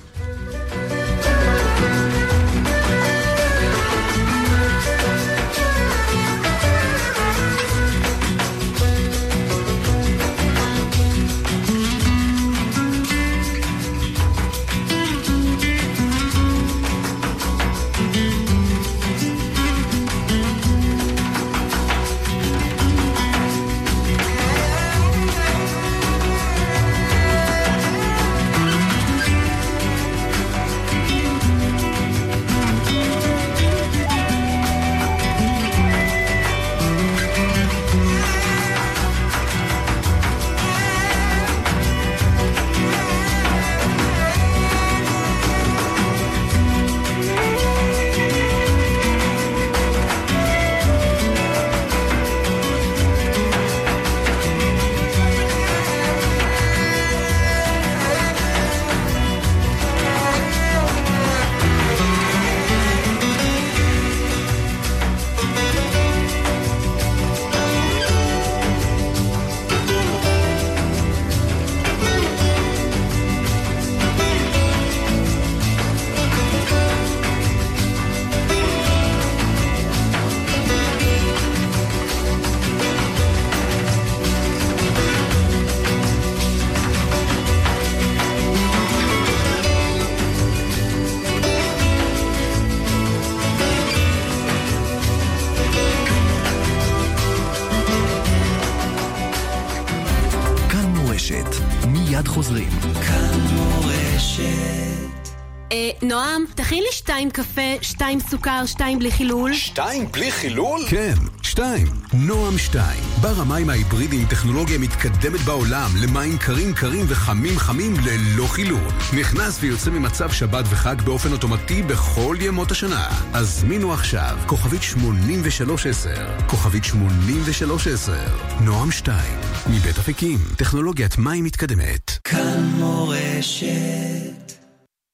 שתיים קפה, שתיים סוכר, שתיים בלי חילול. שתיים בלי חילול? כן, שתיים. נועם שתיים. בר המים ההיברידי עם טכנולוגיה מתקדמת בעולם למים קרים קרים וחמים חמים ללא חילול. נכנס ויוצא ממצב שבת וחג באופן אוטומטי בכל ימות השנה. הזמינו עכשיו, כוכבית 8310. כוכבית 8310. נועם שתיים. מבית אפיקים, טכנולוגיית מים מתקדמת. כאן מורשת